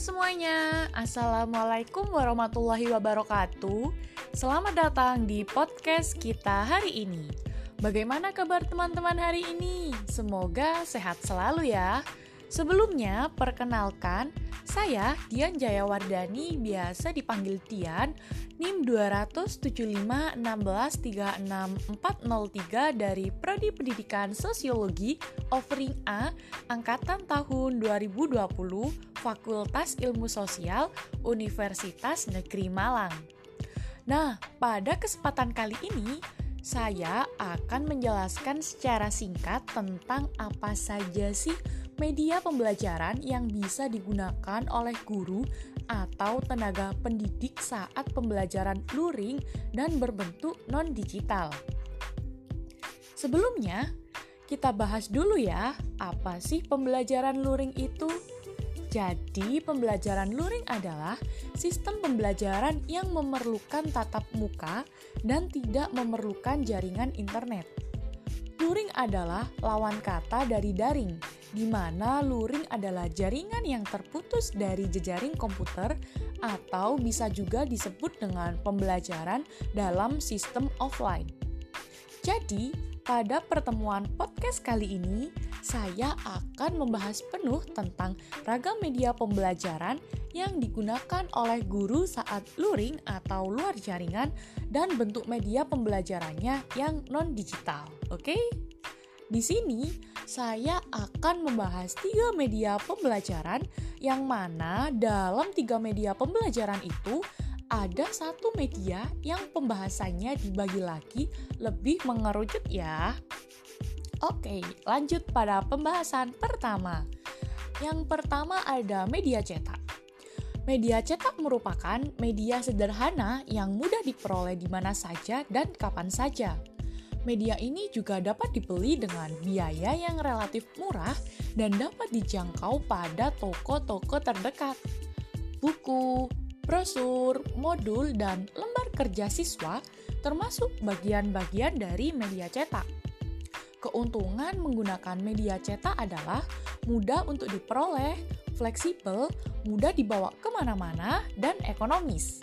semuanya, Assalamualaikum warahmatullahi wabarakatuh. Selamat datang di podcast kita hari ini. Bagaimana kabar teman-teman hari ini? Semoga sehat selalu ya. Sebelumnya, perkenalkan, saya Dian Jayawardani, biasa dipanggil Tian, NIM 27516364403 dari Prodi Pendidikan Sosiologi Offering A Angkatan tahun 2020 Fakultas Ilmu Sosial Universitas Negeri Malang. Nah, pada kesempatan kali ini saya akan menjelaskan secara singkat tentang apa saja sih media pembelajaran yang bisa digunakan oleh guru atau tenaga pendidik saat pembelajaran luring dan berbentuk non-digital. Sebelumnya, kita bahas dulu ya, apa sih pembelajaran luring itu? Jadi, pembelajaran luring adalah sistem pembelajaran yang memerlukan tatap muka dan tidak memerlukan jaringan internet. Luring adalah lawan kata dari daring, di mana luring adalah jaringan yang terputus dari jejaring komputer atau bisa juga disebut dengan pembelajaran dalam sistem offline. Jadi, pada pertemuan podcast kali ini, saya akan membahas penuh tentang ragam media pembelajaran yang digunakan oleh guru saat luring atau luar jaringan dan bentuk media pembelajarannya yang non-digital. Oke? Di sini saya akan membahas tiga media pembelajaran yang mana dalam tiga media pembelajaran itu ada satu media yang pembahasannya dibagi lagi lebih mengerucut ya. Oke, lanjut pada pembahasan pertama. Yang pertama ada media cetak. Media cetak merupakan media sederhana yang mudah diperoleh di mana saja dan kapan saja. Media ini juga dapat dibeli dengan biaya yang relatif murah dan dapat dijangkau pada toko-toko terdekat. Buku, brosur, modul, dan lembar kerja siswa termasuk bagian-bagian dari media cetak. Keuntungan menggunakan media cetak adalah mudah untuk diperoleh, fleksibel, mudah dibawa ke mana-mana, dan ekonomis.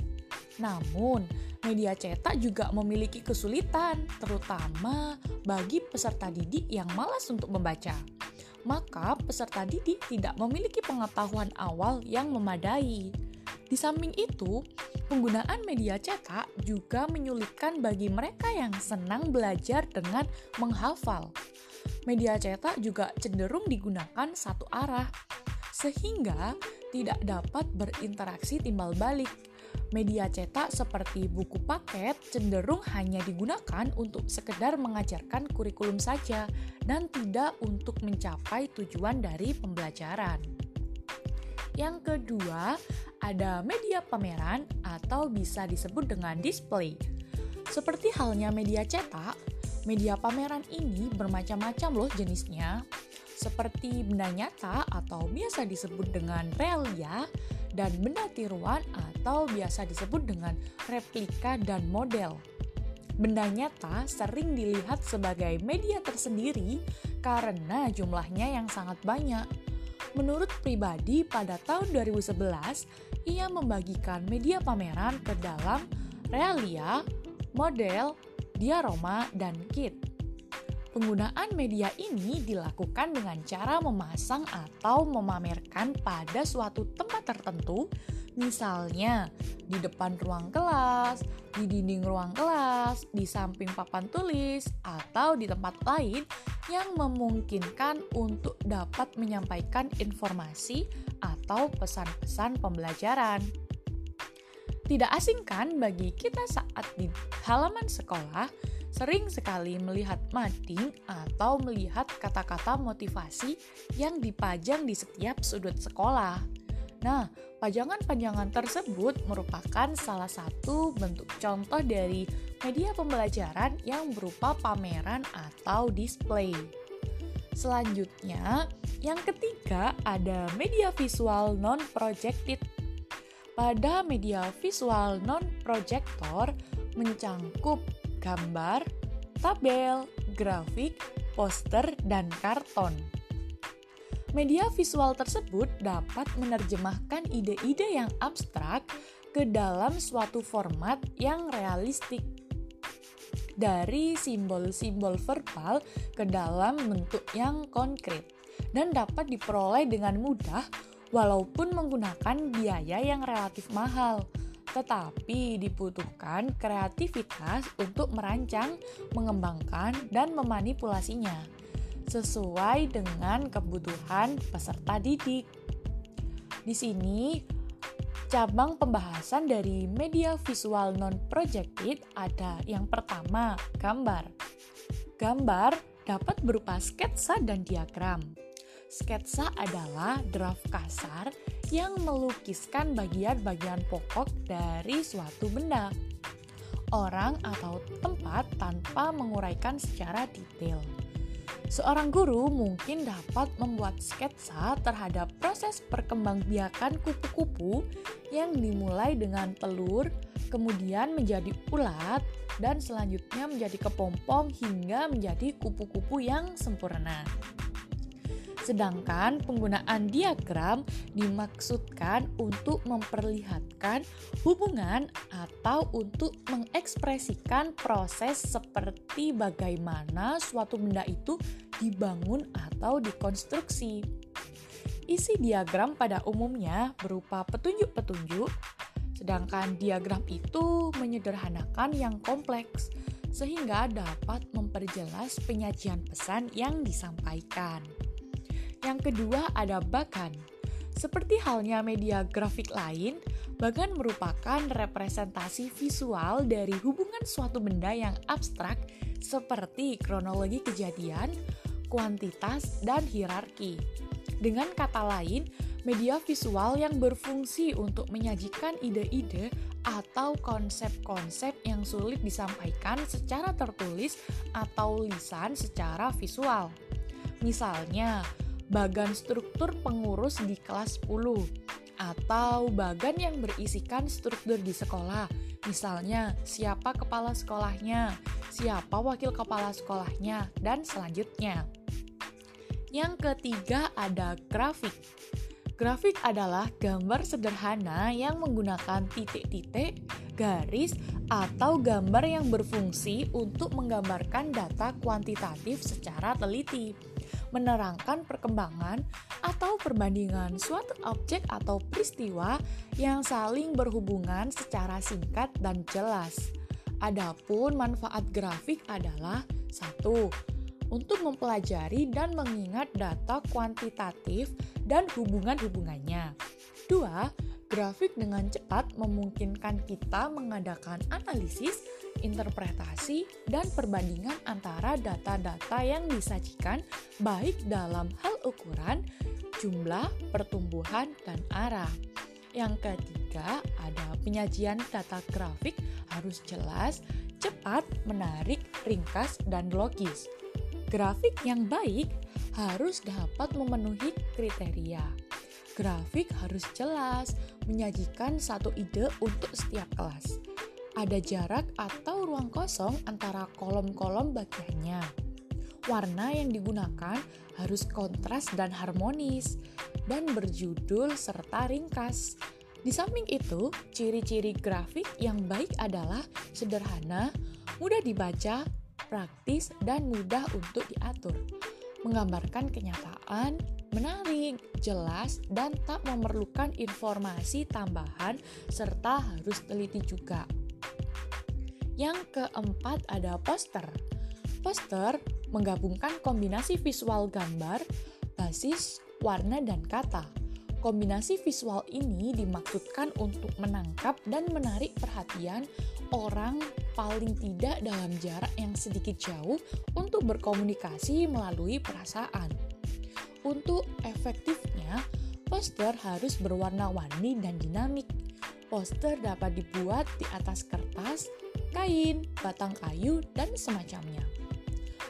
Namun, media cetak juga memiliki kesulitan, terutama bagi peserta didik yang malas untuk membaca. Maka, peserta didik tidak memiliki pengetahuan awal yang memadai. Di samping itu, penggunaan media cetak juga menyulitkan bagi mereka yang senang belajar dengan menghafal. Media cetak juga cenderung digunakan satu arah, sehingga tidak dapat berinteraksi timbal balik. Media cetak seperti buku paket cenderung hanya digunakan untuk sekedar mengajarkan kurikulum saja dan tidak untuk mencapai tujuan dari pembelajaran. Yang kedua, ada media pameran atau bisa disebut dengan display. Seperti halnya media cetak, media pameran ini bermacam-macam loh jenisnya, seperti benda nyata atau biasa disebut dengan realia, dan benda tiruan atau biasa disebut dengan replika dan model. Benda nyata sering dilihat sebagai media tersendiri karena jumlahnya yang sangat banyak. Menurut pribadi, pada tahun 2011, ia membagikan media pameran ke dalam realia, model, diaroma, dan kit. Penggunaan media ini dilakukan dengan cara memasang atau memamerkan pada suatu tempat tertentu, misalnya di depan ruang kelas, di dinding ruang kelas, di samping papan tulis, atau di tempat lain yang memungkinkan untuk dapat menyampaikan informasi atau pesan-pesan pembelajaran. Tidak asing kan bagi kita saat di halaman sekolah sering sekali melihat mading atau melihat kata-kata motivasi yang dipajang di setiap sudut sekolah. Nah, pajangan-pajangan tersebut merupakan salah satu bentuk contoh dari media pembelajaran yang berupa pameran atau display. Selanjutnya, yang ketiga ada media visual non-projected. Pada media visual non-projector mencangkup gambar, tabel, grafik, poster, dan karton. Media visual tersebut dapat menerjemahkan ide-ide yang abstrak ke dalam suatu format yang realistik. Dari simbol-simbol verbal ke dalam bentuk yang konkret dan dapat diperoleh dengan mudah walaupun menggunakan biaya yang relatif mahal. Tetapi dibutuhkan kreativitas untuk merancang, mengembangkan, dan memanipulasinya sesuai dengan kebutuhan peserta didik. Di sini, cabang pembahasan dari media visual non-projected ada yang pertama, gambar. Gambar dapat berupa sketsa dan diagram. Sketsa adalah draft kasar yang melukiskan bagian-bagian pokok dari suatu benda, orang atau tempat tanpa menguraikan secara detail. Seorang guru mungkin dapat membuat sketsa terhadap proses perkembangbiakan kupu-kupu yang dimulai dengan telur, kemudian menjadi ulat, dan selanjutnya menjadi kepompong hingga menjadi kupu-kupu yang sempurna. Sedangkan penggunaan diagram dimaksudkan untuk memperlihatkan hubungan atau untuk mengekspresikan proses seperti bagaimana suatu benda itu dibangun atau dikonstruksi. Isi diagram pada umumnya berupa petunjuk-petunjuk, sedangkan diagram itu menyederhanakan yang kompleks sehingga dapat memperjelas penyajian pesan yang disampaikan. Yang kedua ada bagan. Seperti halnya media grafik lain, bagan merupakan representasi visual dari hubungan suatu benda yang abstrak seperti kronologi kejadian, kuantitas, dan hierarki. Dengan kata lain, media visual yang berfungsi untuk menyajikan ide-ide atau konsep-konsep yang sulit disampaikan secara tertulis atau lisan secara visual. Misalnya, bagan struktur pengurus di kelas 10 atau bagan yang berisikan struktur di sekolah. Misalnya, siapa kepala sekolahnya, siapa wakil kepala sekolahnya, dan selanjutnya. Yang ketiga ada grafik. Grafik adalah gambar sederhana yang menggunakan titik-titik, garis, atau gambar yang berfungsi untuk menggambarkan data kuantitatif secara teliti menerangkan perkembangan atau perbandingan suatu objek atau peristiwa yang saling berhubungan secara singkat dan jelas. Adapun manfaat grafik adalah satu, untuk mempelajari dan mengingat data kuantitatif dan hubungan-hubungannya. Dua, grafik dengan cepat memungkinkan kita mengadakan analisis interpretasi, dan perbandingan antara data-data yang disajikan baik dalam hal ukuran, jumlah, pertumbuhan, dan arah. Yang ketiga, ada penyajian data grafik harus jelas, cepat, menarik, ringkas, dan logis. Grafik yang baik harus dapat memenuhi kriteria. Grafik harus jelas, menyajikan satu ide untuk setiap kelas ada jarak atau ruang kosong antara kolom-kolom bagiannya. Warna yang digunakan harus kontras dan harmonis, dan berjudul serta ringkas. Di samping itu, ciri-ciri grafik yang baik adalah sederhana, mudah dibaca, praktis, dan mudah untuk diatur. Menggambarkan kenyataan, menarik, jelas, dan tak memerlukan informasi tambahan, serta harus teliti juga. Yang keempat ada poster. Poster menggabungkan kombinasi visual gambar, basis, warna, dan kata. Kombinasi visual ini dimaksudkan untuk menangkap dan menarik perhatian orang paling tidak dalam jarak yang sedikit jauh untuk berkomunikasi melalui perasaan. Untuk efektifnya, poster harus berwarna-warni dan dinamik. Poster dapat dibuat di atas kertas, kain, batang kayu, dan semacamnya.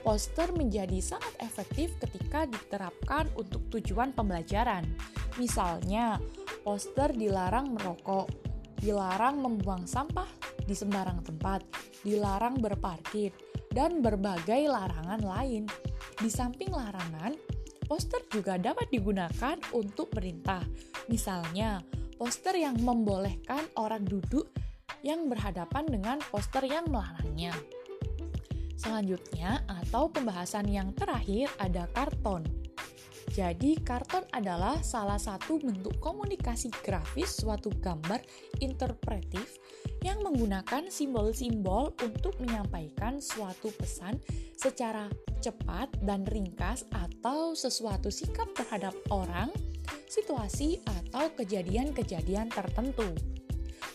Poster menjadi sangat efektif ketika diterapkan untuk tujuan pembelajaran. Misalnya, poster dilarang merokok, dilarang membuang sampah di sembarang tempat, dilarang berparkir, dan berbagai larangan lain. Di samping larangan, Poster juga dapat digunakan untuk perintah. Misalnya, poster yang membolehkan orang duduk yang berhadapan dengan poster yang melarangnya. Selanjutnya, atau pembahasan yang terakhir ada karton. Jadi, karton adalah salah satu bentuk komunikasi grafis suatu gambar interpretif yang menggunakan simbol-simbol untuk menyampaikan suatu pesan secara cepat dan ringkas atau sesuatu sikap terhadap orang, situasi, atau kejadian-kejadian tertentu.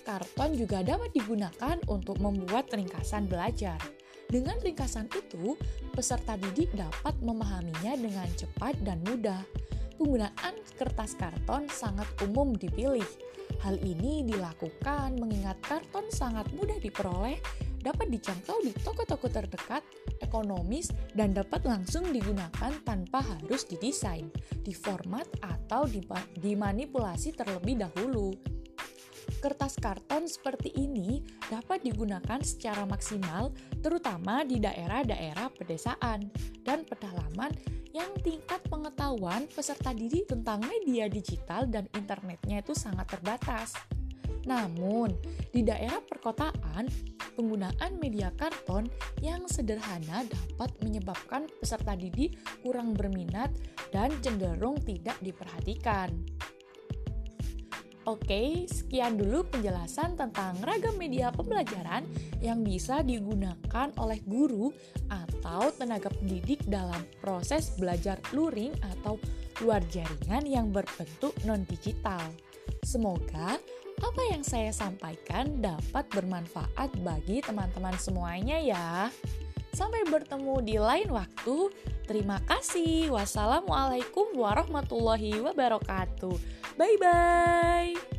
Karton juga dapat digunakan untuk membuat ringkasan belajar. Dengan ringkasan itu, peserta didik dapat memahaminya dengan cepat dan mudah. Penggunaan kertas karton sangat umum dipilih. Hal ini dilakukan mengingat karton sangat mudah diperoleh, dapat dijangkau di toko-toko terdekat, ekonomis, dan dapat langsung digunakan tanpa harus didesain, diformat, atau dimanipulasi terlebih dahulu. Kertas karton seperti ini dapat digunakan secara maksimal terutama di daerah-daerah pedesaan dan pedalaman yang tingkat pengetahuan peserta didik tentang media digital dan internetnya itu sangat terbatas. Namun, di daerah perkotaan, penggunaan media karton yang sederhana dapat menyebabkan peserta didik kurang berminat dan cenderung tidak diperhatikan. Oke, sekian dulu penjelasan tentang ragam media pembelajaran yang bisa digunakan oleh guru atau tenaga pendidik dalam proses belajar luring atau luar jaringan yang berbentuk non-digital. Semoga apa yang saya sampaikan dapat bermanfaat bagi teman-teman semuanya ya. Sampai bertemu di lain waktu. Terima kasih. Wassalamualaikum warahmatullahi wabarakatuh. Bye bye.